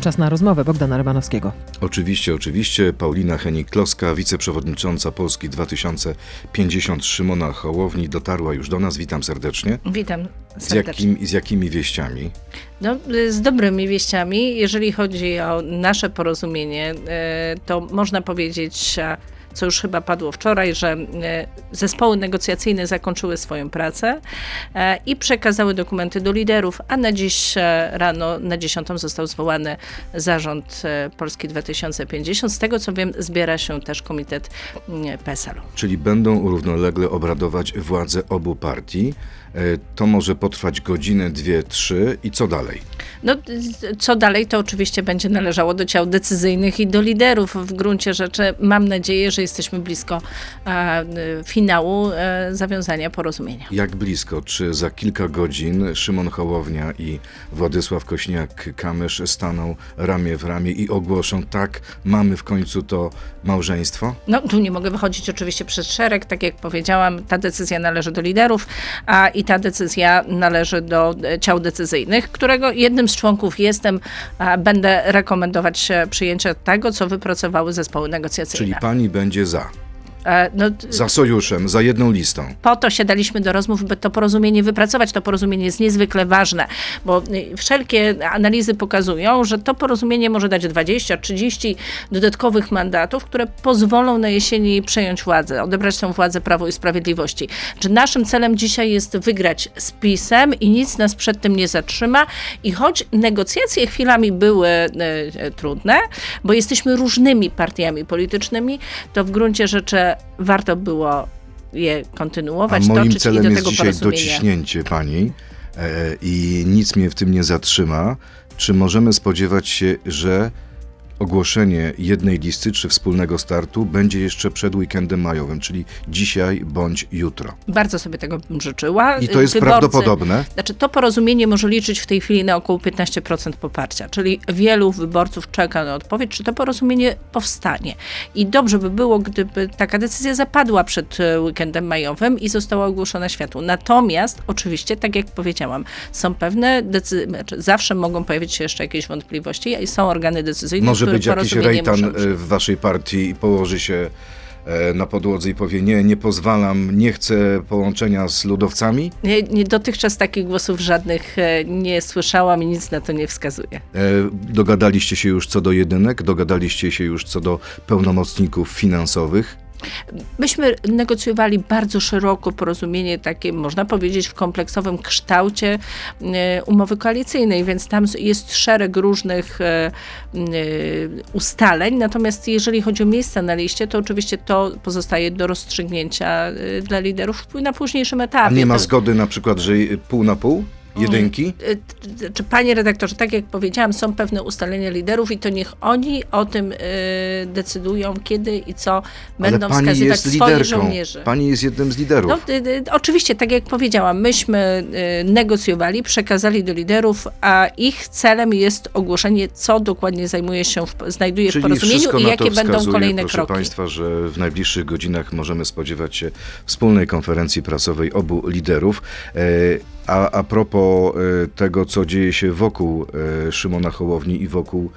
Czas na rozmowę Bogdana Rybanowskiego. Oczywiście, oczywiście. Paulina Henik-Kloska, wiceprzewodnicząca Polski 2050 Szymona Hołowni dotarła już do nas. Witam serdecznie. Witam Z, serdecznie. jakim, z jakimi wieściami? No, z dobrymi wieściami. Jeżeli chodzi o nasze porozumienie, y, to można powiedzieć, co już chyba padło wczoraj, że y, zespoły negocjacyjne zakończyły swoją pracę e, i przekazały dokumenty do liderów, a na dziś e, rano, na 10 został zwołany zarząd e, Polski 2050. Z tego co wiem, zbiera się też komitet mm, PESEL-u. Czyli będą równolegle obradować władze obu partii. E, To może potrwać godzinę, dwie, trzy i co dalej? No, co dalej, to oczywiście będzie należało do ciał decyzyjnych i do liderów. W gruncie rzeczy mam nadzieję, że jesteśmy blisko e, finału e, zawiązania porozumienia. Jak blisko? Czy za kilka godzin Szymon Hołownia i Władysław Kośniak-Kamysz staną ramię w ramię i ogłoszą, tak, mamy w końcu to małżeństwo? No, tu nie mogę wychodzić oczywiście przez szereg. Tak jak powiedziałam, ta decyzja należy do liderów, a i ta decyzja należy do e, ciał decyzyjnych, którego jednym z członków jestem. Będę rekomendować przyjęcie tego, co wypracowały zespoły negocjacyjne. Czyli pani będzie za. E, no, Za sojuszem, za jedną listą. po to siadaliśmy do rozmów, by to porozumienie wypracować. To porozumienie jest niezwykle ważne, bo y, wszelkie analizy pokazują, że to porozumienie może dać 20-30 dodatkowych mandatów, które pozwolą na jesieni przejąć władzę, odebrać tę władzę Prawo i Sprawiedliwości. Czy naszym celem dzisiaj jest wygrać z PiSem i nic nas przed tym nie zatrzyma. I choć negocjacje chwilami były y, trudne, bo jesteśmy różnymi partiami politycznymi, to w gruncie rzeczy warto było je A kontynuować, moim toczyć i celem jest dzisiaj dociśnięcie pani e, i nic mnie w tym nie zatrzyma. Czy możemy spodziewać się, że ogłoszenie jednej listy czy wspólnego startu będzie jeszcze przed weekendem majowym, czyli dzisiaj bądź jutro? Bardzo sobie tego bym życzyła. I to jest Wyborcy- prawdopodobne? Znaczy, to porozumienie może liczyć w tej chwili na około 15% poparcia, czyli wielu wyborców czeka na odpowiedź, czy to porozumienie powstanie. I dobrze by było, gdyby taka decyzja zapadła przed e, weekendem majowym i została ogłoszona światu. Natomiast, oczywiście, tak jak powiedziałam, są pewne decyzje, znaczy zawsze mogą pojawić się jeszcze jakieś wątpliwości i są organy decyzyjne, Może być jakiś rejtan e, w waszej partii i położy się e, na podłodze i powie nie, nie pozwalam, nie chcę połączenia z ludowcami? Nie, nie, dotychczas takich głosów żadnych e, nie słyszałam i nic na to nie wskazuje. E, Dogadaliście się już co do jedynek, dogadaliście się już co do pełnomocników finansowych. Myśmy negocjowali bardzo szeroko porozumienie, takie można powiedzieć w kompleksowym kształcie e, umowy koalicyjnej, więc tam jest szereg różnych e, e, ustaleń. Natomiast jeżeli chodzi o miejsca na liście, to oczywiście to pozostaje do rozstrzygnięcia dla liderów na późniejszym A etapie. nie ma zgody na przykład, że pół na pół? Jedynki? E, t- Czy panie redaktorze, tak jak powiedziałam, są pewne ustalenia liderów i to niech oni o tym e, decydują, kiedy i co będą pani wskazywać jest swoich liderką. żołnierzy. Pani jest jednym z liderów. No, y, y, oczywiście, tak jak powiedziałam, myśmy y, negocjowali, przekazali do liderów, a ich celem jest ogłoszenie, co dokładnie zajmuje się w, znajduje w Czyli porozumieniu wszystko i jakie to będą wskazuje, kolejne proszę kroki. Państwa, że w najbliższych godzinach możemy spodziewać się wspólnej konferencji prasowej obu liderów. A, a propos e, tego, co dzieje się wokół e, Szymona Hołowni i wokół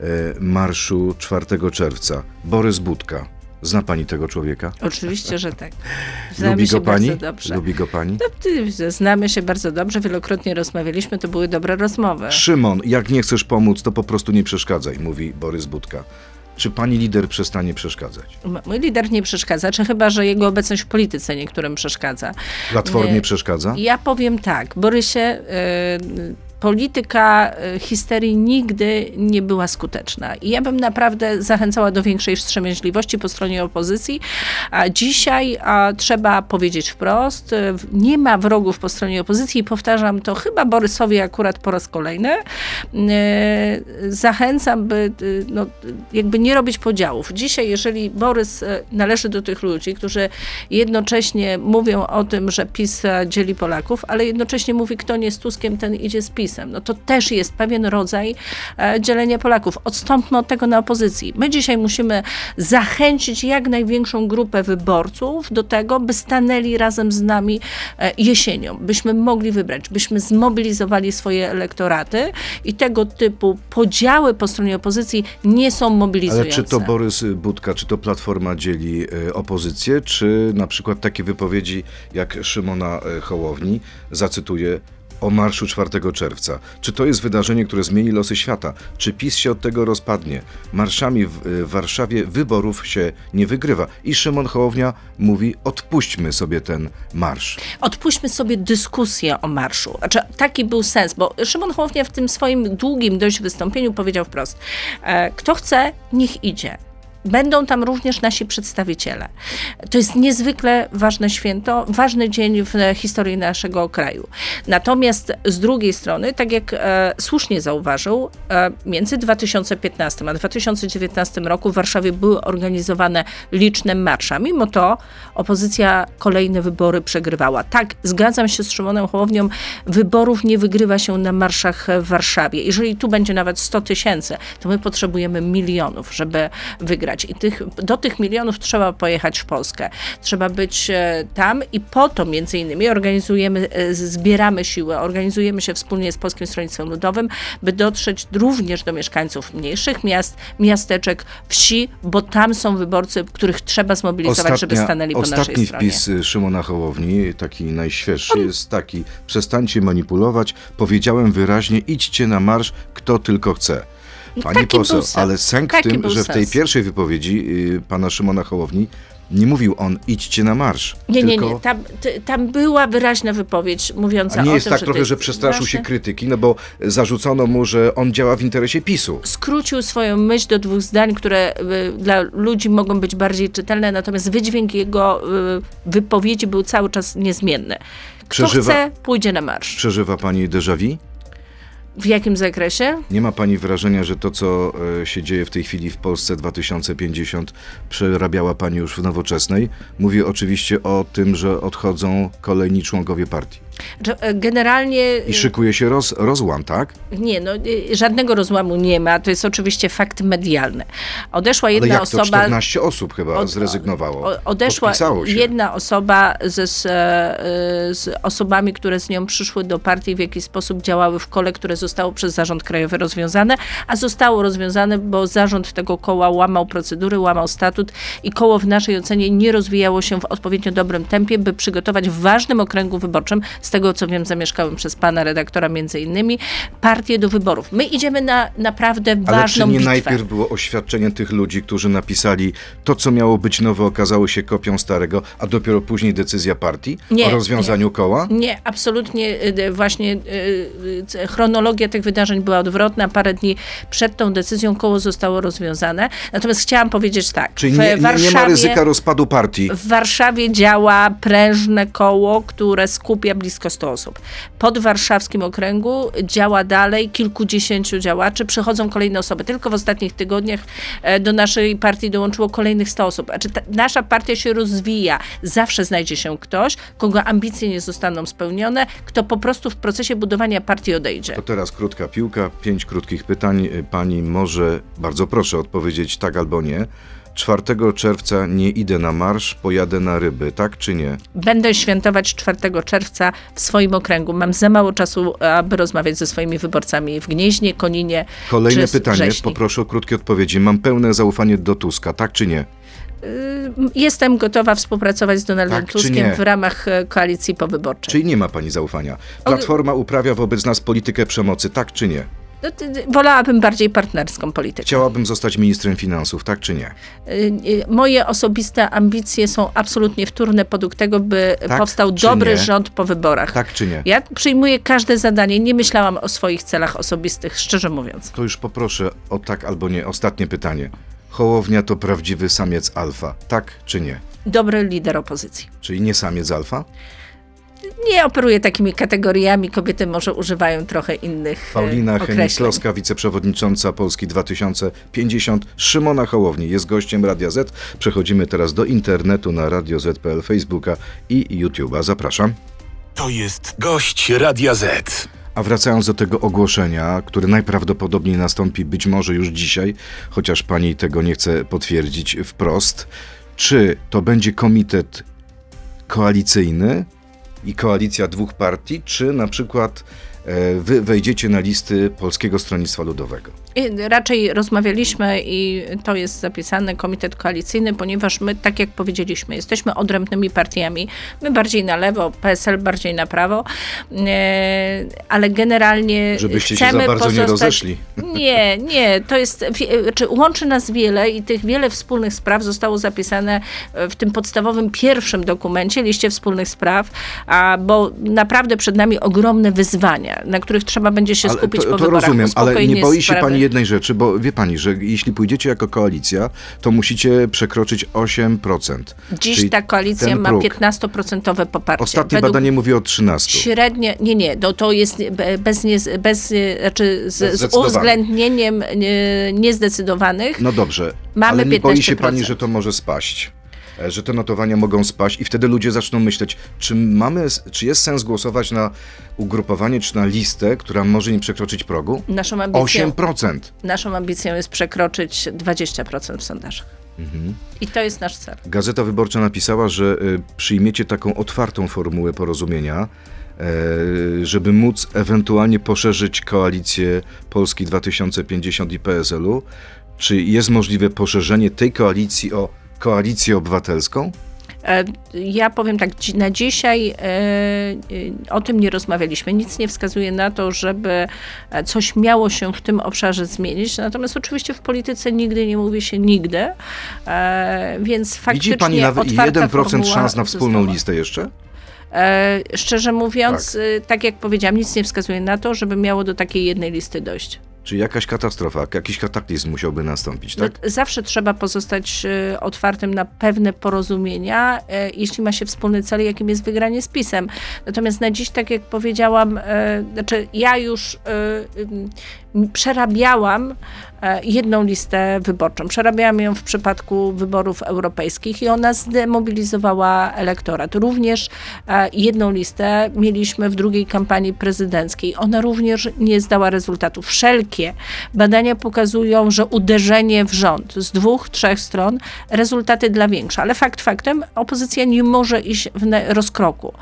e, marszu 4 czerwca. Borys Budka. Zna pani tego człowieka? Oczywiście, że tak. Znamy Lubi się go pani? Lubi go pani? No, Znamy się bardzo dobrze, wielokrotnie rozmawialiśmy, to były dobre rozmowy. Szymon, jak nie chcesz pomóc, to po prostu nie przeszkadzaj, mówi Borys Budka. Czy pani lider przestanie przeszkadzać? Mój lider nie przeszkadza, czy chyba, że jego obecność w polityce niektórym przeszkadza. Platformie Nie. przeszkadza? Ja powiem tak, Borysie, y, polityka y, histerii nigdy nie była skuteczna. I ja bym naprawdę zachęcała do większej wstrzemięźliwości po stronie opozycji. A dzisiaj a, trzeba powiedzieć wprost, y, nie ma wrogów po stronie opozycji i powtarzam to chyba Borysowi akurat po raz kolejny. Y, Zachęcam, by no, jakby nie robić podziałów. Dzisiaj, jeżeli Borys należy do tych ludzi, którzy jednocześnie mówią o tym, że PiS dzieli Polaków, ale jednocześnie mówi, kto nie z Tuskiem, ten idzie z PiS. PiSem, no to też jest pewien rodzaj e, dzielenia Polaków. Odstąpmy od tego na opozycji. My dzisiaj musimy zachęcić jak największą grupę wyborców do tego, by stanęli razem z nami e, jesienią, byśmy mogli wybrać, byśmy zmobilizowali swoje elektoraty i tego typu podziały po stronie opozycji nie są Ale mobilizujące. czy to Borys Budka, czy to Platforma dzieli e, opozycję, czy na przykład takie wypowiedzi jak Szymona Hołowni, zacytuję, o marszu 4 czerwca. Czy to jest wydarzenie, które zmieni losy świata? Czy PiS się od tego rozpadnie? Marszami w e, Warszawie wyborów się nie wygrywa. I Szymon Hołownia mówi, odpuśćmy sobie ten marsz. odpuśćmy sobie dyskusję o marszu. Znaczy, taki był sens, bo Szymon Hołownia w tym swoim długim dość wystąpieniu powiedział wprost, e, kto chce, niech idzie. Będą tam również nasi przedstawiciele. To jest niezwykle ważne święto, ważny dzień w historii naszego kraju. Natomiast z drugiej strony, tak jak e, słusznie zauważył, e, między 2015 a 2019 roku w Warszawie były organizowane liczne marsze. Mimo to opozycja kolejne wybory przegrywała. Tak, zgadzam się z Szymonem Hołownią, wyborów nie wygrywa się na marszach w Warszawie. Jeżeli tu będzie nawet 100 tysięcy, to my potrzebujemy milionów, żeby wygrać. I tych, do tych milionów trzeba pojechać w Polskę. Trzeba być e, tam i po to między innymi organizujemy, e, zbieramy siły, organizujemy się wspólnie z Polskim Stronnictwem Ludowym, by dotrzeć również do mieszkańców mniejszych miast, miasteczek, wsi, bo tam są wyborcy, których trzeba zmobilizować, żeby stanęli po naszej ostatni stronie. wpis y, Szymona Hołowni, taki najświeższy, jest taki: przestańcie manipulować. Powiedziałem wyraźnie, idźcie na marsz, kto tylko chce. Pani poseł, ale sęk w tym, że w tej pierwszej wypowiedzi y, pana Szymona Hołowni nie mówił on idźcie na marsz. Nie, nie, tylko... nie. Tam, ty- tam była wyraźna wypowiedź mówiąca A nie o jest tym, tak że trochę, że przestraszył się ważne. krytyki, no bo zarzucono mu, że on działa w interesie PiSu. skrócił swoją myśl do dwóch zdań, które y, dla ludzi mogą być bardziej czytelne, natomiast wydźwięk jego y, wypowiedzi był cały czas niezmienny. Kto Przeżywa- chce, pójdzie na marsz. Przeżywa pani déjà vu? W jakim zakresie? Nie ma pani wrażenia, że to, co e, się dzieje w tej chwili w Polsce 2050, przerabiała pani już w nowoczesnej? Mówię oczywiście o tym, że odchodzą kolejni członkowie partii. E, Generalnie I szykuje się roz, rozłam, tak? nie, no, y, żadnego rozłamu nie ma. To jest oczywiście fakt medialny. Odeszła Ale jedna jak to osoba. 14 osób chyba Od- zrezygnowało. Odeszła jedna osoba ze, z, e, z osobami, które z nią przyszły do partii, w jakiś sposób działały w kole, które zostało przez Zarząd Krajowy rozwiązane, a zostało rozwiązane, bo zarząd tego koła łamał procedury, łamał statut i koło w naszej ocenie nie rozwijało się w odpowiednio dobrym tempie, by przygotować w ważnym okręgu wyborczym, z tego co wiem, zamieszkałem przez pana redaktora między innymi, partię do wyborów. My idziemy na naprawdę Ale czy ważną nie bitwę. najpierw było oświadczenie tych ludzi, którzy napisali to, co miało być nowe, okazało się kopią starego, a dopiero później decyzja partii Nie, o rozwiązaniu koła? Nie, absolutnie y, właśnie y, y, chronologia tych wydarzeń była odwrotna. Parę dni przed tą decyzją koło zostało rozwiązane. Natomiast chciałam powiedzieć tak. Czyli nie, nie, nie ma ryzyka rozpadu partii. w Warszawie działa prężne koło, które skupia blisko 100 osób. Pod warszawskim okręgu działa dalej kilkudziesięciu działaczy, przychodzą kolejne osoby. Tylko w ostatnich tygodniach e, do naszej partii dołączyło kolejnych 100 osób. Znaczy, ta, nasza partia się rozwija. Zawsze znajdzie się ktoś, kogo ambicje nie zostaną spełnione, kto po prostu w procesie budowania partii odejdzie. To teraz krótka piłka, pięć krótkich pytań. Pani może, bardzo proszę odpowiedzieć tak albo nie. 4 czerwca nie idę na marsz, pojadę na ryby, tak czy nie? Będę świętować 4 czerwca w swoim okręgu. Mam za mało czasu, aby rozmawiać ze swoimi wyborcami w Gnieźnie, Koninie Kolejne czy pytanie, Wrześni. poproszę o krótkie odpowiedzi. Mam pełne zaufanie do Tuska, tak czy nie? Jestem gotowa współpracować z Donaldem Tak Tuskiem w ramach e, koalicji powyborczej. Czyli nie ma pani zaufania? Platforma uprawia wobec nas politykę przemocy, tak czy nie? No, Wolałabym bardziej partnerską politykę. Chciałabym zostać ministrem finansów, tak czy nie? Y, y, Moje osobiste ambicje są absolutnie wtórne podług tego, by Tak powstał dobry nie? rząd po wyborach. Tak czy nie? Ja przyjmuję każde zadanie, nie myślałam o swoich celach osobistych, szczerze mówiąc. To już poproszę o tak albo nie. Ostatnie pytanie. Hołownia to prawdziwy samiec alfa, tak czy nie? Dobry lider opozycji. Czyli nie samiec alfa? Nie operuję takimi kategoriami, kobiety może używają trochę innych e, Paulina określeń. Henik-Kloska, wiceprzewodnicząca Polski 2050. Szymona Hołowni jest gościem Radia Z. Przechodzimy teraz do internetu na Radio Z.pl, Facebooka i YouTube'a. Zapraszam. To jest gość Radia Z. A wracając do tego ogłoszenia, które najprawdopodobniej nastąpi być może już dzisiaj, chociaż pani tego nie chce potwierdzić wprost, czy to będzie komitet koalicyjny i koalicja dwóch partii, czy na przykład wy wejdziecie na listy Polskiego Stronnictwa Ludowego? I Raczej rozmawialiśmy i to jest zapisane, komitet koalicyjny, ponieważ my, tak jak powiedzieliśmy, jesteśmy odrębnymi partiami. My bardziej na lewo, PSL bardziej na prawo, e, ale generalnie Żebyście się chcemy za bardzo nie pozostać... rozeszli. Nie, nie, to jest, czy łączy nas wiele i tych wiele wspólnych spraw zostało zapisane w tym podstawowym pierwszym dokumencie, liście wspólnych spraw, a, bo naprawdę przed nami ogromne wyzwania, na których trzeba będzie się Ale skupić to, po to wyborach. rozumiem, ale nie boi się sprawy. pani jednej rzeczy, bo wie pani, że jeśli pójdziecie jako koalicja, to musicie przekroczyć 8%. Dziś ta koalicja ma próg. 15% poparcie. Ostatnie Według badanie mówi o 13. Średnie, nie, nie, no to jest be- bez, nie, bez e, znaczy z, z uwzględnieniem e, niezdecydowanych. No dobrze, Mamy ale nie boi się 15%. pani, że to może spaść? E, Że te notowania mogą spaść i wtedy ludzie zaczną myśleć, czy mamy, czy jest sens głosować na ugrupowanie, czy na listę, która może nie przekroczyć progu? Naszą ambicją, 8%. naszą ambicją jest przekroczyć 20% w sondażach. Mhm. I to jest nasz cel. Gazeta Wyborcza napisała, że y, przyjmiecie taką otwartą formułę porozumienia, e, żeby móc ewentualnie poszerzyć koalicję Polski 2050 i PSL-u. Czy jest możliwe poszerzenie tej koalicji o koalicję obywatelską? E, Ja powiem tak, na dzisiaj e, e, o tym nie rozmawialiśmy. Nic nie wskazuje na to, żeby coś miało się w tym obszarze zmienić. Natomiast oczywiście w polityce nigdy nie mówi się nigdy, więc faktycznie Widzi pani nawet otwarta 1% formuła szans na wspólną została. listę jeszcze? Szczerze mówiąc, tak. tak jak powiedziałam, nic nie wskazuje na to, żeby miało do takiej jednej listy dojść. Czy jakaś katastrofa, jakiś kataklizm musiałby nastąpić, tak? No, zawsze trzeba pozostać e, otwartym na pewne porozumienia, e, jeśli ma się wspólny cel, jakim jest wygranie z PiSem. Natomiast na dziś, tak jak powiedziałam, e, znaczy ja już przerabiałam jedną listę wyborczą. Przerabiałam ją w przypadku wyborów europejskich i ona zdemobilizowała elektorat. Również e, jedną listę mieliśmy w drugiej kampanii prezydenckiej. Ona również nie zdała rezultatów. Wszelkie badania pokazują, że uderzenie w rząd z dwóch, trzech stron, rezultaty dla większe. Ale fakt faktem, opozycja nie może iść w rozkroku.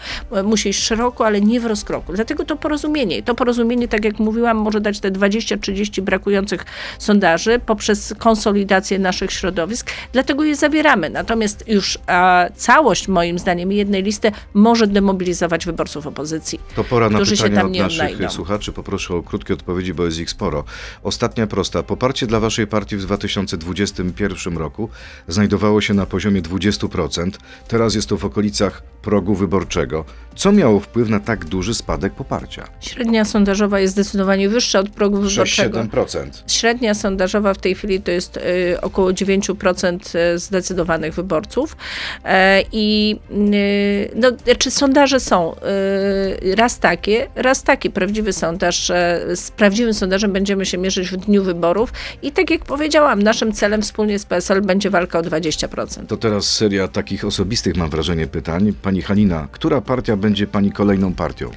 Musi iść szeroko, ale nie w rozkroku. Dlatego to porozumienie. To porozumienie, tak jak mówiłam, może dać te 20-30 brakujących sondaży poprzez konsolidację naszych środowisk. Dlatego je zawieramy. Natomiast już a, całość, moim zdaniem, jednej listy może demobilizować wyborców opozycji. To pora na pytania od naszych odnajdą. słuchaczy. Poproszę o krótkie odpowiedzi, bo jest ich sporo. Ostatnia prosta. Poparcie dla waszej partii w 2021 roku znajdowało się na poziomie 20%. Teraz jest to w okolicach progu wyborczego. Co miało wpływ na tak duży spadek poparcia? Średnia sondażowa jest zdecydowanie wyższa od progu wyborczego. 6-7%. Średnia sondażowa w tej chwili to jest y, około 9% zdecydowanych wyborców. E, I y, no, czy sondaże są y, raz takie, raz taki prawdziwy sondaż. Z prawdziwym sondażem będziemy się mierzyć w dniu wyborów. I tak jak powiedziałam, naszym celem wspólnie z PSL będzie walka o 20%. To teraz seria takich osobistych, mam wrażenie, pytań. Pani Halina, która partia będzie pani kolejną partią?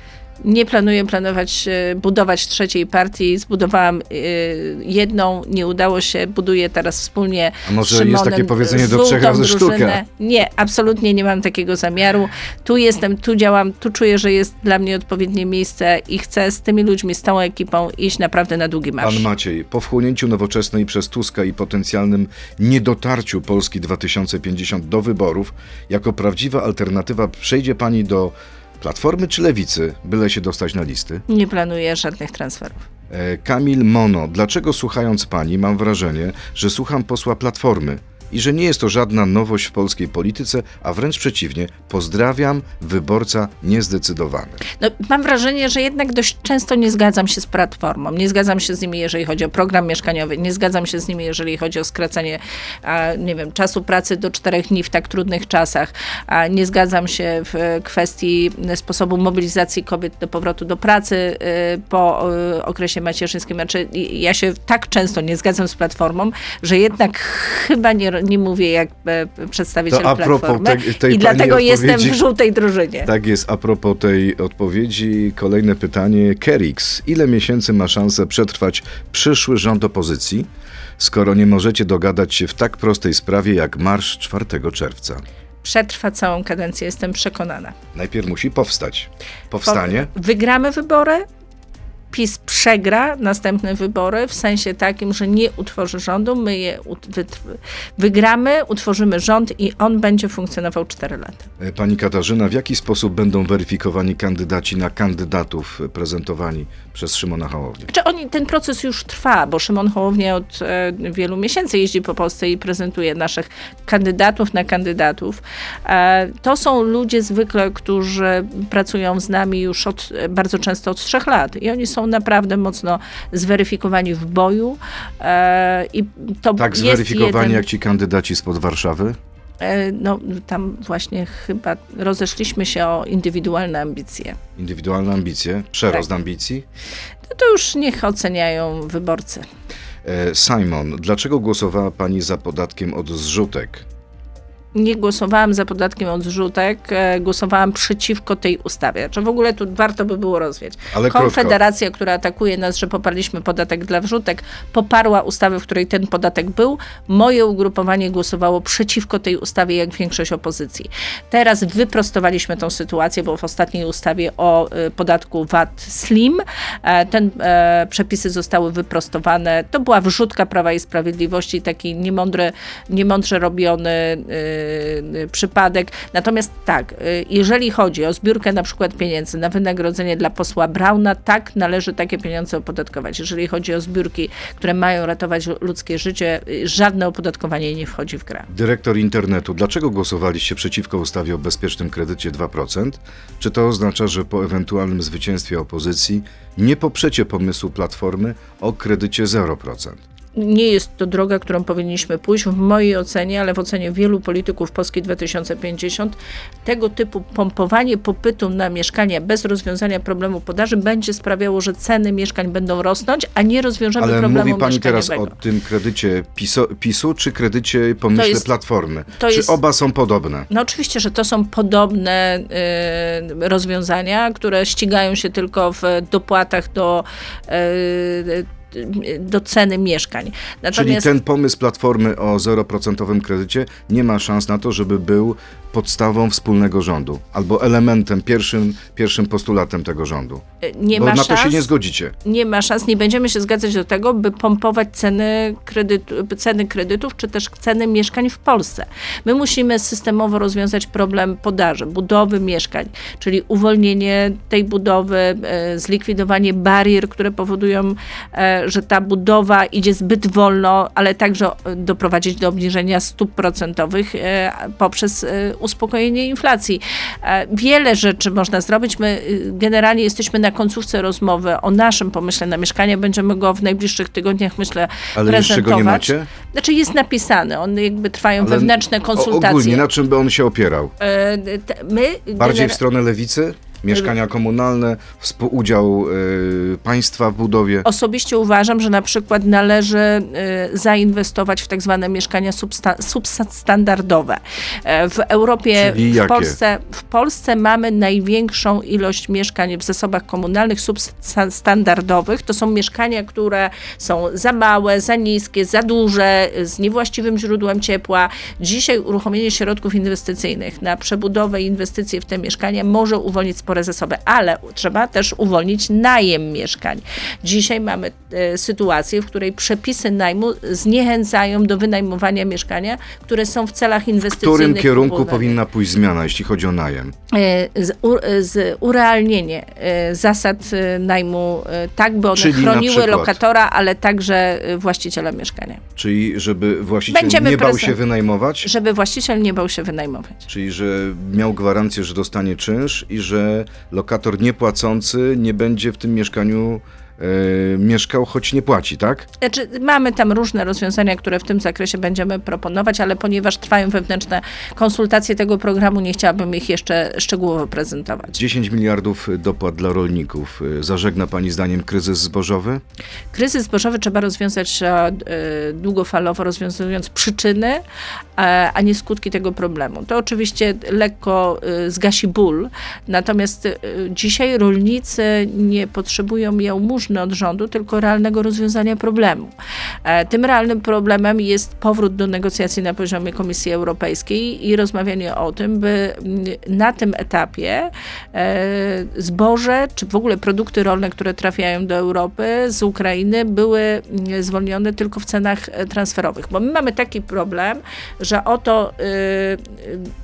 Nie planuję planować, e, budować trzeciej partii. Zbudowałam e, jedną, nie udało się. Buduję teraz wspólnie A może z jest Szymonem takie powiedzenie do trzech razy sztuka? drużynę. Nie, absolutnie nie mam takiego zamiaru. Tu jestem, tu działam, tu czuję, że jest dla mnie odpowiednie miejsce i chcę z tymi ludźmi, z tą ekipą iść naprawdę na długi marsz. Pan Maciej, po wchłonięciu nowoczesnej przez Tuska i potencjalnym niedotarciu Polski 2050 do wyborów, jako prawdziwa alternatywa przejdzie pani do Platformy czy Lewicy, byle się dostać na listy? Nie planuję żadnych transferów. E, Kamil Mono, dlaczego słuchając pani mam wrażenie, że słucham posła Platformy i że nie jest to żadna nowość w polskiej polityce, a wręcz przeciwnie, pozdrawiam, wyborca niezdecydowany. No, mam wrażenie, że jednak dość często nie zgadzam się z platformą. Nie zgadzam się z nimi, jeżeli chodzi o program mieszkaniowy. Nie zgadzam się z nimi, jeżeli chodzi o skracanie, nie wiem, czasu pracy do czterech dni w tak trudnych czasach. Nie zgadzam się w kwestii sposobu mobilizacji kobiet do powrotu do pracy y, po y, okresie macierzyńskim. Znaczy, ja się tak często nie zgadzam z platformą, że jednak chyba nie, nie mówię jak e, przedstawiciel To Platformy tej- tej i dlatego jestem w żółtej drużynie. Tak jest, a propos tej odpowiedzi, kolejne pytanie. Kerix, ile miesięcy ma szansę przetrwać przyszły rząd opozycji, skoro nie możecie dogadać się w tak prostej sprawie jak marsz 4 czerwca? Przetrwa całą kadencję, jestem przekonana. Najpierw musi powstać. Powstanie? Wygramy wybory, PiS przegra następne wybory w sensie takim, że nie utworzy rządu, my je wygramy, utworzymy rząd i on będzie funkcjonował 4 lata. E, Pani Katarzyna, w jaki sposób będą weryfikowani kandydaci na kandydatów prezentowani przez Szymona Hołownię? Znaczy oni, ten proces już trwa, bo Szymon Hołownia od e, wielu miesięcy jeździ po Polsce i prezentuje naszych kandydatów na kandydatów. E, to są ludzie zwykle, którzy pracują z nami już od, e, bardzo często od trzech lat i oni są naprawdę mocno zweryfikowani w boju e, i to Tak jest zweryfikowani jeden, jak ci kandydaci spod Warszawy? E, no tam właśnie chyba rozeszliśmy się o indywidualne ambicje. Indywidualne ambicje, przerost Tak. ambicji? No to już niech oceniają wyborcy. E, Simon, dlaczego głosowała pani za podatkiem od zrzutek? Nie głosowałam za podatkiem od zrzutek, e, głosowałam przeciwko tej ustawie. Czy w ogóle tu warto by było rozwiać? Ale krótko. Konfederacja, która atakuje nas, że poparliśmy podatek dla wrzutek, poparła ustawę, w której ten podatek był. Moje ugrupowanie głosowało przeciwko tej ustawie, jak większość opozycji. Teraz wyprostowaliśmy tą sytuację, bo w ostatniej ustawie o y, podatku VAT Slim e, ten e, przepisy zostały wyprostowane. To była wrzutka Prawa i Sprawiedliwości, taki niemądry, niemądrze robiony y, przypadek. Natomiast tak, y, jeżeli chodzi o zbiórkę na przykład pieniędzy na wynagrodzenie dla posła Brauna, tak należy takie pieniądze opodatkować. Jeżeli chodzi o zbiórki, które mają ratować ludzkie życie, y, żadne opodatkowanie nie wchodzi w grę. Dyrektor internetu, dlaczego głosowaliście przeciwko ustawie o bezpiecznym kredycie 2%? Czy to oznacza, że po ewentualnym zwycięstwie opozycji nie poprzecie pomysłu Platformy o kredycie 0%? Nie jest to droga, którą powinniśmy pójść w mojej ocenie, ale w ocenie wielu polityków Polski 2050. Tego typu pompowanie popytu na mieszkania bez rozwiązania problemu podaży będzie sprawiało, że ceny mieszkań będą rosnąć, a nie rozwiążemy Ale problemu mówi pani teraz o mieszkaniowego. tym kredycie PiSu, PiSu czy kredycie pomyśle jest- Platformy? to czy jest- oba są podobne? No oczywiście, że to są podobne y, rozwiązania, które ścigają się tylko w dopłatach do, y, do ceny mieszkań. Czyli Natomiast ten pomysł Platformy o 0% kredycie nie ma szans na to, żeby był podstawą wspólnego rządu albo elementem, pierwszym, pierwszym postulatem tego rządu. y, nie Bo ma na szans. to się nie zgodzicie. nie ma szans, nie będziemy się zgadzać do tego, by pompować ceny, kredytu, ceny kredytów, czy też ceny mieszkań w Polsce. My musimy systemowo rozwiązać problem podaży, budowy mieszkań, czyli uwolnienie tej budowy, e, zlikwidowanie barier, które powodują, e, że ta budowa idzie zbyt wolno, ale także e, doprowadzić do obniżenia stóp procentowych e, poprzez e, uspokojenie inflacji. E, Wiele rzeczy można zrobić. My y, generalnie jesteśmy na końcówce rozmowy o naszym pomyśle na mieszkanie. Będziemy go w najbliższych tygodniach, myślę, Ale jeszcze prezentować. go nie macie? Znaczy jest napisany, on jakby trwają Ale wewnętrzne konsultacje. Ogólnie, na czym by on się opierał? E, My Bardziej w stronę lewicy? Mieszkania komunalne, współudział y, państwa w budowie. Osobiście uważam, że na przykład należy y, zainwestować w tak zwane mieszkania substa- substandardowe. E, W Europie, Czyli w jakie? Polsce, w Polsce mamy największą ilość mieszkań w zasobach komunalnych substandardowych. To są mieszkania, które są za małe, za niskie, za duże, z niewłaściwym źródłem ciepła. Dzisiaj uruchomienie środków inwestycyjnych na przebudowę i inwestycje w te mieszkania może uwolnić spore zasoby, ale trzeba też uwolnić najem mieszkań. Dzisiaj mamy e, sytuację, w której przepisy najmu zniechęcają do wynajmowania mieszkania, które są w celach W inwestycyjnych. którym kierunku kupowanych. powinna pójść zmiana, jeśli chodzi o najem? E, z, u, e, z urealnienie zasad najmu, tak by one Czyli chroniły lokatora, ale także właściciela mieszkania. Czyli żeby właściciel Będziemy nie bał prezent- się wynajmować? Żeby właściciel nie bał się wynajmować. Czyli, że miał gwarancję, że dostanie czynsz i że lokator niepłacący nie będzie w tym mieszkaniu e, mieszkał, choć nie płaci, tak? Znaczy, mamy tam różne rozwiązania, które w tym zakresie będziemy proponować, ale ponieważ trwają wewnętrzne konsultacje tego programu, nie chciałabym ich jeszcze szczegółowo prezentować. 10 miliardów dopłat dla rolników. E, Zażegna Pani zdaniem kryzys zbożowy? Kryzys zbożowy trzeba rozwiązać e, e, długofalowo, rozwiązując przyczyny, e, a nie skutki tego problemu. To oczywiście lekko zgasi ból, natomiast dzisiaj rolnicy nie potrzebują jałmużny od rządu, tylko realnego rozwiązania problemu. E, Tym realnym problemem jest powrót do negocjacji na poziomie Komisji Europejskiej i rozmawianie o tym, by mm, na tym etapie e, zboże, czy w ogóle produkty rolne, które trafiają do Europy z Ukrainy, były mm, zwolnione tylko w cenach e, transferowych. Bo my mamy taki problem, że oto y,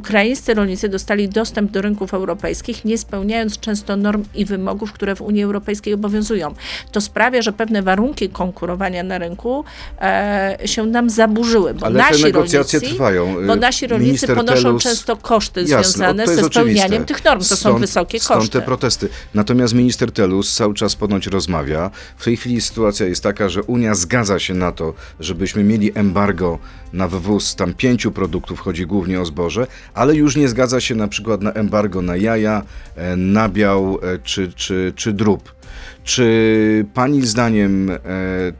ukraińscy rolnicy dostali dostęp do rynków europejskich, nie spełniając często norm i wymogów, które w Unii Europejskiej obowiązują. To sprawia, że pewne warunki konkurowania na rynku e, się nam zaburzyły, bo Ale nasi te negocjacje rolnicy, trwają. bo nasi rolnicy Minister ponoszą Telus- często koszty Jasne, związane ze spełnianiem oczywiste. tych norm. To są Stąd- wysokie Stąd koszty. te protesty. Natomiast minister Telus cały czas ponoć rozmawia. W tej chwili sytuacja jest taka, że Unia zgadza się na to, żebyśmy mieli embargo na wywóz tam pięciu produktów, chodzi głównie o zboże, ale już nie zgadza się na przykład na embargo na jaja, e, nabiał e, czy, czy, czy drób. Czy pani zdaniem e,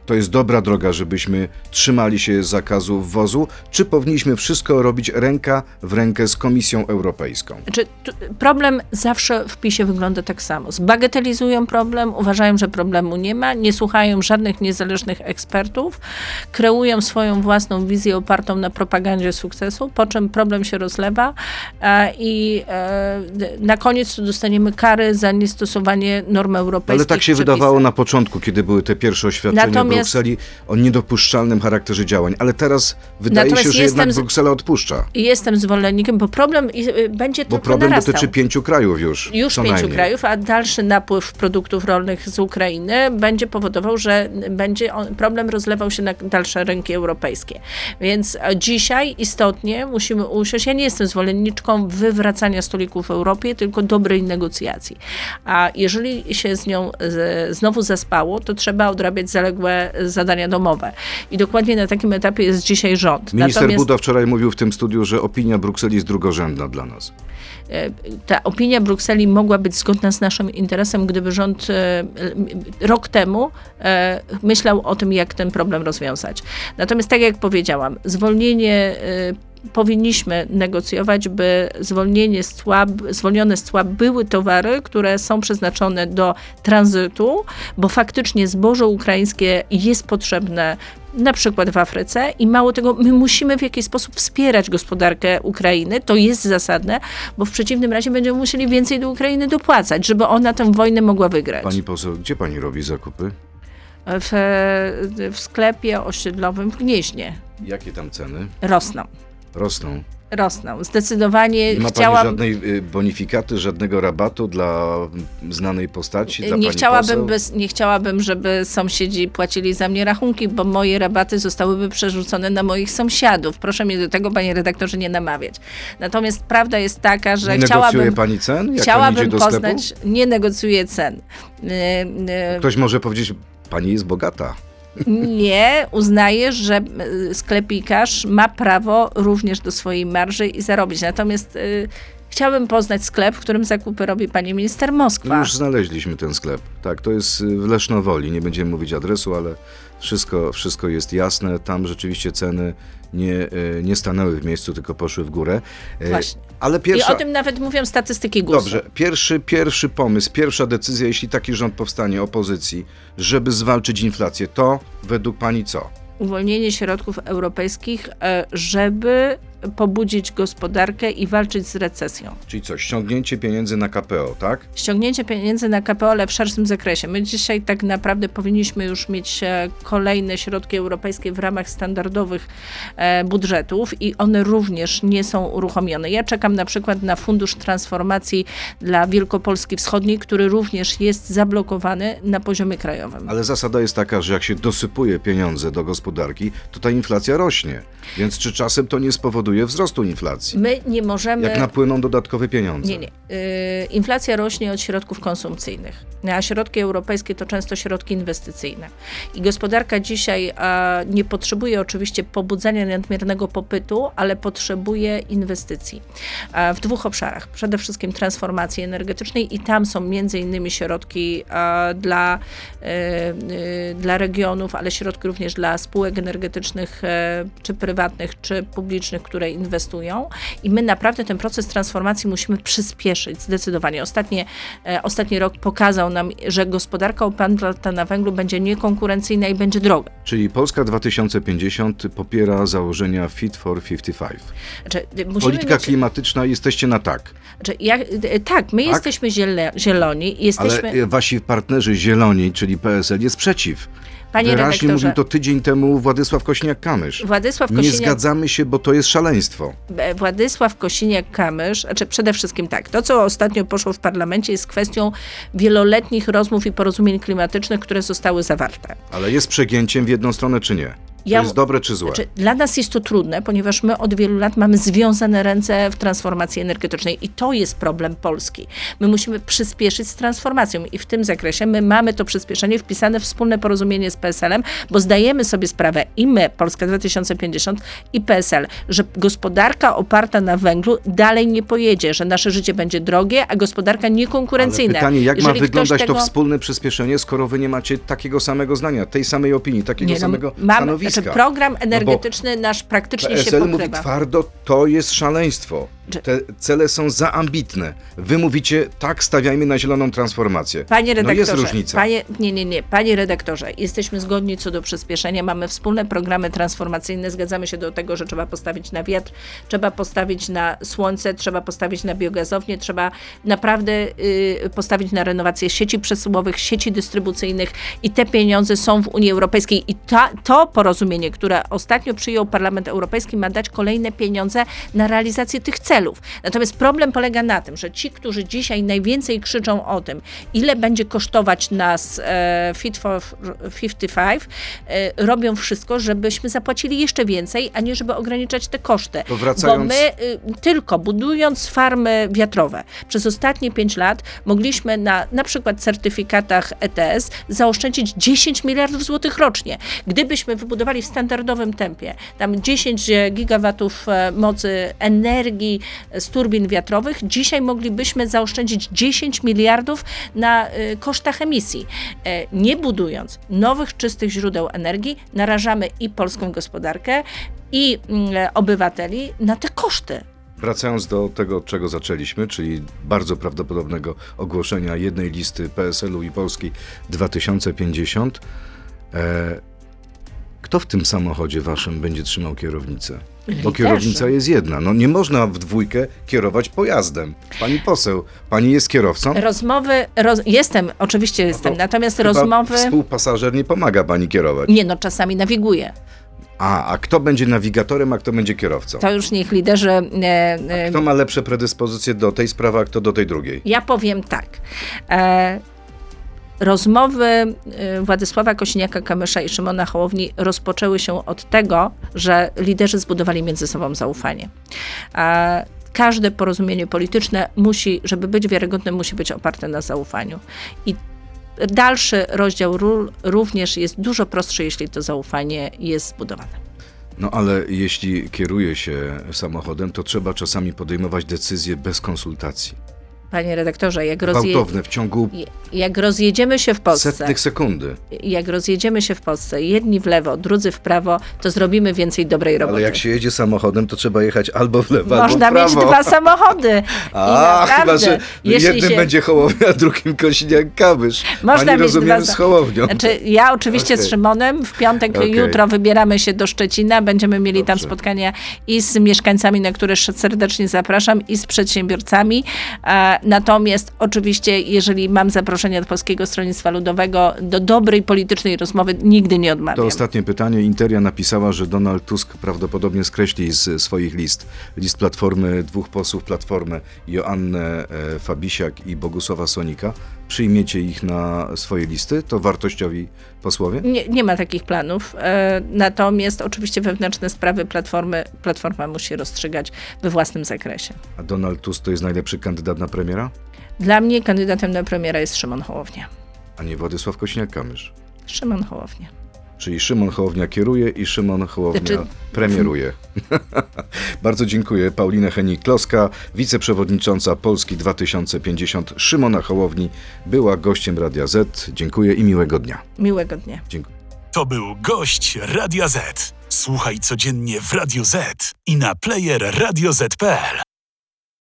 to jest dobra droga, żebyśmy trzymali się zakazu wwozu, czy powinniśmy wszystko robić ręka w rękę z Komisją Europejską? Znaczy, problem zawsze w PiSie wygląda tak samo. Zbagatelizują problem, uważają, że problemu nie ma, nie słuchają żadnych niezależnych ekspertów, kreują swoją własną wizję opartą na propagandzie sukcesu, po czym problem się rozlewa e, i e, na koniec dostaniemy kary za niestosowanie norm europejskich. Tak się przepisach. wydawało na początku, kiedy były te pierwsze oświadczenia Natomiast- Brukseli o niedopuszczalnym charakterze działań. Ale teraz wydaje Natomiast się, że jednak Bruksela odpuszcza. Jestem zwolennikiem, bo problem y, będzie Bo tylko problem narastał. dotyczy pięciu krajów już. już pięciu najmniej. krajów, a dalszy napływ produktów rolnych z Ukrainy będzie powodował, że będzie on, problem rozlewał się na dalsze rynki europejskie. Więc dzisiaj istotnie musimy usiąść. Ja nie jestem zwolenniczką wywracania stolików w Europie, tylko dobrej negocjacji. A jeżeli się z nią znowu zaspało, to trzeba odrabiać zaległe zadania domowe. I dokładnie na takim etapie jest dzisiaj rząd. Minister Natomiast- Buda wczoraj mówił w tym studiu, że opinia Brukseli jest drugorzędna dla nas. E, ta opinia Brukseli mogła być zgodna z naszym interesem, gdyby rząd e, rok temu e, myślał o tym, jak ten problem rozwiązać. Natomiast tak jak powiedziałam, zwolnienie powinniśmy negocjować, by zwolnienie z cła, zwolnione z cła były towary, które są przeznaczone do tranzytu, bo faktycznie zboże ukraińskie jest potrzebne na przykład w Afryce i mało tego, my musimy w jakiś sposób wspierać gospodarkę Ukrainy, to jest zasadne, bo w przeciwnym razie będziemy musieli więcej do Ukrainy dopłacać, żeby ona tę wojnę mogła wygrać. Pani poseł, gdzie pani robi zakupy? W, w sklepie osiedlowym w Gnieźnie Jakie tam ceny? rosną. Rosną. Rosną. Zdecydowanie Nie ma chciałam... pani żadnej y, bonifikaty, żadnego rabatu dla znanej postaci, dla Nie chciałabym, bez, nie chciałabym, żeby sąsiedzi płacili za mnie rachunki, bo moje rabaty zostałyby przerzucone na moich sąsiadów. Proszę mnie do tego, panie redaktorze, nie namawiać. Natomiast prawda jest taka, że Nie negocjuje chciałabym, pani cen, jak chciałabym do poznać, sklepu? nie negocjuję cen. Yy, yy, Ktoś może powiedzieć, pani jest bogata. Nie, uznaję, że y, sklepikarz ma prawo również do swojej marży i zarobić. Natomiast chciałabym poznać sklep, w którym zakupy robi pani minister Moskwa. Już znaleźliśmy ten sklep. Tak, to jest y, w Lesznowoli. Nie będziemy mówić adresu, ale wszystko, wszystko jest jasne. Tam rzeczywiście ceny nie, y, nie stanęły w miejscu, tylko poszły w górę. Y, Właśnie. Ale I pierwsza... o tym nawet mówią statystyki GUS-u. Dobrze, pierwszy, pierwszy pomysł, pierwsza decyzja, jeśli taki rząd powstanie, opozycji, żeby zwalczyć inflację, to według pani co? Uwolnienie środków europejskich, e, żeby pobudzić gospodarkę i walczyć z recesją. Czyli co, ściągnięcie pieniędzy na KPO, tak? Ściągnięcie pieniędzy na KPO, ale w szerszym zakresie. My dzisiaj tak naprawdę powinniśmy już mieć e, kolejne środki europejskie w ramach standardowych e, budżetów i one również nie są uruchomione. Ja czekam na przykład na Fundusz Transformacji dla Wielkopolski Wschodniej, który również jest zablokowany na poziomie krajowym. Ale zasada jest taka, że jak się dosypuje pieniądze do gospodarki, to ta inflacja rośnie. Więc czy czasem to nie spowoduje spowoduje wzrostu inflacji. My nie możemy... Jak napłyną dodatkowe pieniądze. Nie, nie. Yy, inflacja rośnie od środków konsumpcyjnych, a środki europejskie to często środki inwestycyjne. I gospodarka dzisiaj a, nie potrzebuje oczywiście pobudzania nadmiernego popytu, ale potrzebuje inwestycji a, w dwóch obszarach. Przede wszystkim transformacji energetycznej i tam są między innymi środki a, dla, yy, yy, dla regionów, ale środki również dla spółek energetycznych, e, czy prywatnych, czy publicznych, które inwestują. I my naprawdę ten proces transformacji musimy przyspieszyć zdecydowanie. Ostatnie, e, ostatni rok pokazał nam, że gospodarka oparta na węglu będzie niekonkurencyjna i będzie droga. Czyli Polska 2050 popiera założenia Fit for 55. Znaczy, musimy Polityka mieć, klimatyczna jesteście na tak, znaczy, jak, e, tak, my jesteśmy ziele, zieloni, jesteśmy... ale e, wasi partnerzy zieloni, czyli PSL, jest przeciw. Panie Wyraźnie mówił to tydzień temu Władysław Kośniak-Kamysz. Władysław Nie Kosiniak... zgadzamy się, bo to jest szaleństwo. E, Władysław Kosiniak-Kamysz, znaczy przede wszystkim tak, to co ostatnio poszło w parlamencie jest kwestią wieloletnich rozmów i porozumień klimatycznych, które zostały zawarte. Ale jest przegięciem w jedną stronę, czy nie? To Ja- jest dobre, czy złe? Znaczy, dla nas jest to trudne, ponieważ my od wielu lat mamy związane ręce w transformacji energetycznej i to jest problem Polski. My musimy przyspieszyć z transformacją i w tym zakresie my mamy to przyspieszenie wpisane w wspólne porozumienie z PSL-em, bo zdajemy sobie sprawę i my, Polska 2050 i PSL, że gospodarka oparta na węglu dalej nie pojedzie, że nasze życie będzie drogie, a gospodarka Ale niekonkurencyjna. pytanie, jak ma Jeżeli ktoś wyglądać tego... to wspólne przyspieszenie, skoro wy nie macie takiego samego zdania, tej samej opinii, takiego Nie, no, samego mamy, stanowiska? Znaczy program energetyczny nasz praktycznie się PSL mówi pokrywa. twardo, to jest szaleństwo. Te cele są za ambitne. Wy mówicie, tak, stawiajmy na zieloną transformację. Panie no redaktorze, jest różnica. Panie, nie, nie, nie. Panie redaktorze, jesteśmy zgodni co do przyspieszenia. Mamy wspólne programy transformacyjne. Zgadzamy się do tego, że trzeba postawić na wiatr, trzeba postawić na słońce, trzeba postawić na biogazownię, trzeba naprawdę y, postawić na renowację sieci przesyłowych, sieci dystrybucyjnych i te pieniądze są w Unii Europejskiej. I ta, to porozumienie, które ostatnio przyjął Parlament Europejski, ma dać kolejne pieniądze na realizację tych celów. Natomiast problem polega na tym, że ci, którzy dzisiaj najwięcej krzyczą o tym, ile będzie kosztować nas e, Fit for 55, e, robią wszystko, żebyśmy zapłacili jeszcze więcej, a nie żeby ograniczać te koszty. To wracając- Bo my y, tylko budując farmy wiatrowe przez ostatnie 5 lat mogliśmy na na przykład certyfikatach ETS zaoszczędzić 10 miliardów złotych rocznie. Gdybyśmy wybudowali w standardowym tempie tam 10 gigawatów e, mocy energii z turbin wiatrowych, dzisiaj moglibyśmy zaoszczędzić 10 miliardów na y, kosztach emisji. E, Nie budując nowych, czystych źródeł energii, narażamy i polską gospodarkę, i mm, obywateli na te koszty. Wracając do tego, od czego zaczęliśmy, czyli bardzo prawdopodobnego ogłoszenia jednej listy PSL-u i Polski 2050, e, kto w tym samochodzie waszym będzie trzymał kierownicę? Bo kierownica jest jedna. No nie można w dwójkę kierować pojazdem. Pani poseł, pani jest kierowcą? Rozmowy, roz... jestem, oczywiście jestem, to natomiast rozmowy, Współpasażer nie pomaga pani kierować. nie no, czasami nawiguję. A, a kto będzie nawigatorem, a kto będzie kierowcą? To już niech liderzy... E, e, Kto ma lepsze predyspozycje do tej sprawy, a kto do tej drugiej? Ja powiem tak. E, rozmowy e, Władysława Kosiniaka-Kamysza i Szymona Hołowni rozpoczęły się od tego, że liderzy zbudowali między sobą zaufanie. Każde porozumienie polityczne musi, żeby być wiarygodne, musi być oparte na zaufaniu. I dalszy rozdział ról również jest dużo prostszy, jeśli to zaufanie jest zbudowane. No ale jeśli kieruje się samochodem, to trzeba czasami podejmować decyzje bez konsultacji. Panie redaktorze, jak, rozje... W ciągu jak rozjedziemy się w Polsce, setnych sekundy. jak rozjedziemy się w Polsce, jedni w lewo, drudzy w prawo, to zrobimy więcej dobrej roboty. Ale jak się jedzie samochodem, to trzeba jechać albo w lewo, Można albo w mieć prawo. dwa samochody. A, I naprawdę, chyba, że jednym się... będzie Hołownia, a drugim Kosiniak-Kamysz. Można Pani mieć rozumiem dwa- z Hołownią. Znaczy, ja oczywiście Okej. z Szymonem w piątek, Okej. jutro wybieramy się do Szczecina. Będziemy mieli tam Dobrze. spotkania i z mieszkańcami, na które serdecznie zapraszam, i z przedsiębiorcami. E, Natomiast oczywiście, jeżeli mam zaproszenie od Polskiego Stronnictwa Ludowego do dobrej politycznej rozmowy, nigdy nie To odmawiam. ostatnie pytanie. Interia napisała, że Donald Tusk prawdopodobnie skreśli z swoich list list Platformy dwóch posłów Platformy, Joannę e, Fabisiak i Bogusława Sonika. Przyjmiecie ich na swoje listy? To wartościowi posłowie? Nie, nie ma takich planów. E, Natomiast oczywiście wewnętrzne sprawy Platformy, Platforma musi rozstrzygać we własnym zakresie. A Donald Tusk to jest najlepszy kandydat na premiera? Dla mnie kandydatem na premiera jest Szymon Hołownia. A nie Władysław Kośniak-Kamysz. Szymon Hołownia. Czyli Szymon Hołownia kieruje i Szymon Hołownia Znaczy- premieruje. Bardzo dziękuję. Paulina Henik-Kloska, wiceprzewodnicząca Polski 2050 Szymona Hołowni, była gościem Radia Z. Dziękuję i miłego dnia. Miłego dnia. Dziękuję. To był gość Radia Z. Słuchaj codziennie w Radio Z i na player radioz.pl.